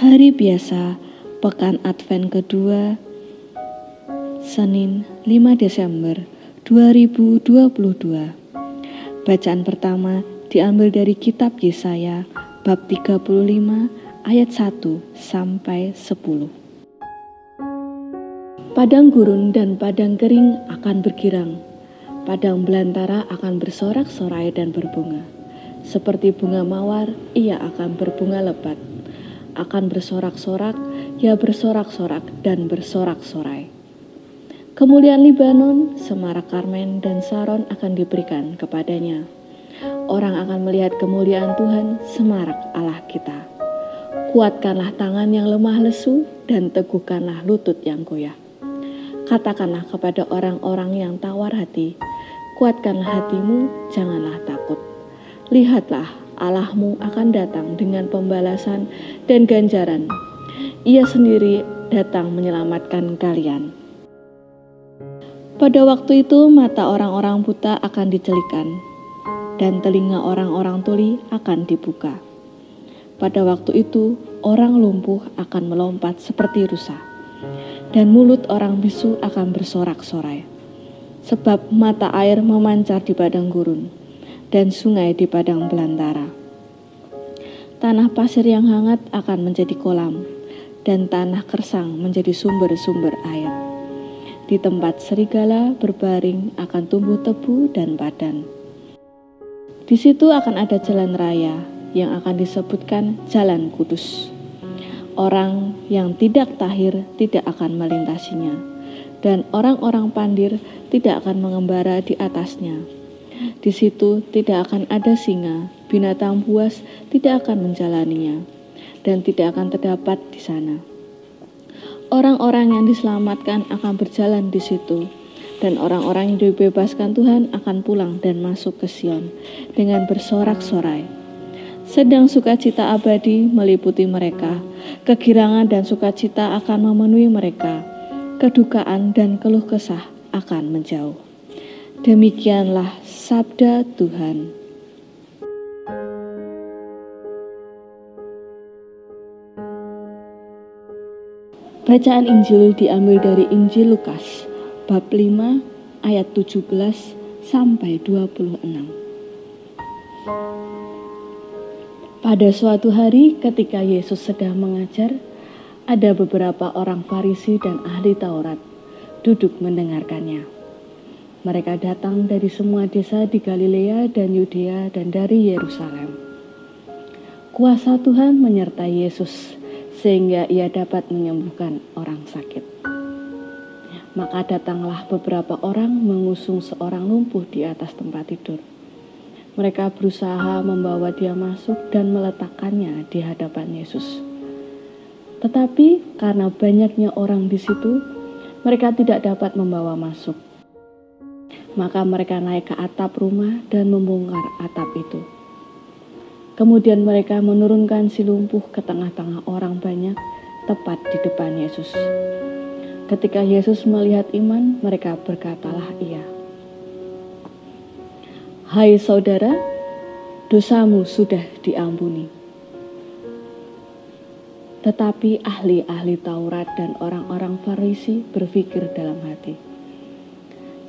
Hari biasa, pekan Advent kedua, Senin 5 Desember 2022. Bacaan pertama diambil dari kitab Yesaya bab 35 ayat 1 sampai 10. Padang gurun dan padang kering akan bergirang. Padang belantara akan bersorak-sorai dan berbunga. Seperti bunga mawar, ia akan berbunga lebat. Akan bersorak-sorak, ia bersorak-sorak dan bersorak-sorai. Kemuliaan Libanon, Semarak Karmen, dan Saron akan diberikan kepadanya. Orang akan melihat kemuliaan Tuhan, Semarak Allah kita. Kuatkanlah tangan yang lemah lesu dan teguhkanlah lutut yang goyah. Katakanlah kepada orang-orang yang tawar hati, kuatkanlah hatimu, janganlah takut. Lihatlah, Allahmu akan datang dengan pembalasan dan ganjaran. Ia sendiri datang menyelamatkan kalian. Pada waktu itu mata orang-orang buta akan dicelikan dan telinga orang-orang tuli akan dibuka. Pada waktu itu orang lumpuh akan melompat seperti rusa dan mulut orang bisu akan bersorak-sorai. Sebab mata air memancar di padang gurun dan sungai di padang belantara. Tanah pasir yang hangat akan menjadi kolam dan tanah kersang menjadi sumber-sumber air. Di tempat serigala berbaring akan tumbuh tebu dan padan. Di situ akan ada jalan raya yang akan disebutkan Jalan Kudus. Orang yang tidak tahir tidak akan melintasinya, dan orang-orang pandir tidak akan mengembara di atasnya. Di situ tidak akan ada singa, binatang buas tidak akan menjalaninya, dan tidak akan terdapat di sana. Orang-orang yang diselamatkan akan berjalan di situ, dan orang-orang yang dibebaskan Tuhan akan pulang dan masuk ke Sion dengan bersorak-sorai. Sedang sukacita abadi meliputi mereka, kegirangan dan sukacita akan memenuhi mereka, kedukaan dan keluh kesah akan menjauh. Demikianlah sabda Tuhan. Bacaan Injil diambil dari Injil Lukas bab 5 ayat 17 sampai 26. Pada suatu hari ketika Yesus sedang mengajar, ada beberapa orang Farisi dan ahli Taurat duduk mendengarkannya. Mereka datang dari semua desa di Galilea dan Yudea dan dari Yerusalem. Kuasa Tuhan menyertai Yesus sehingga ia dapat menyembuhkan orang sakit. Maka datanglah beberapa orang mengusung seorang lumpuh di atas tempat tidur. Mereka berusaha membawa dia masuk dan meletakkannya di hadapan Yesus. Tetapi karena banyaknya orang di situ, mereka tidak dapat membawa masuk. Maka mereka naik ke atap rumah dan membongkar atap itu. Kemudian mereka menurunkan si lumpuh ke tengah-tengah orang banyak, tepat di depan Yesus. Ketika Yesus melihat iman, mereka berkatalah ia. Hai saudara, dosamu sudah diampuni. Tetapi ahli-ahli Taurat dan orang-orang Farisi berpikir dalam hati,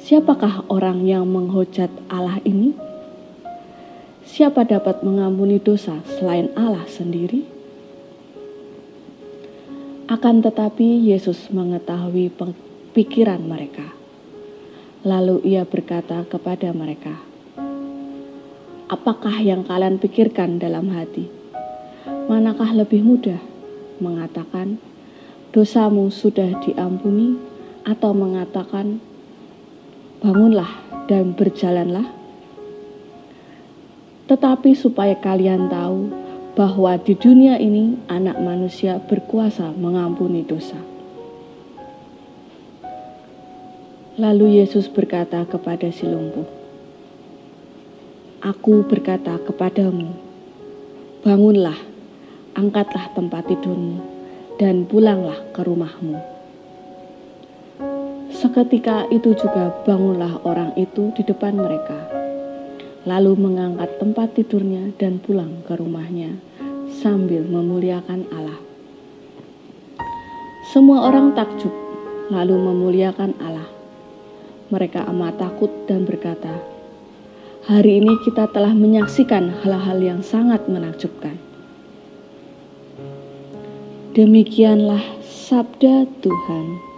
siapakah orang yang menghujat Allah ini? Siapa dapat mengampuni dosa selain Allah sendiri? Akan tetapi Yesus mengetahui pikiran mereka. Lalu ia berkata kepada mereka, Apakah yang kalian pikirkan dalam hati? Manakah lebih mudah mengatakan, dosamu sudah diampuni, atau mengatakan, bangunlah dan berjalanlah? tetapi supaya kalian tahu bahwa di dunia ini anak manusia berkuasa mengampuni dosa. Lalu Yesus berkata kepada si lumpuh, Aku berkata kepadamu, bangunlah, angkatlah tempat tidurmu, dan pulanglah ke rumahmu. Seketika itu juga bangunlah orang itu di depan mereka lalu mengangkat tempat tidurnya dan pulang ke rumahnya sambil memuliakan Allah. Semua orang takjub, lalu memuliakan Allah. Mereka amat takut dan berkata, "Hari ini kita telah menyaksikan hal-hal yang sangat menakjubkan." Demikianlah sabda Tuhan.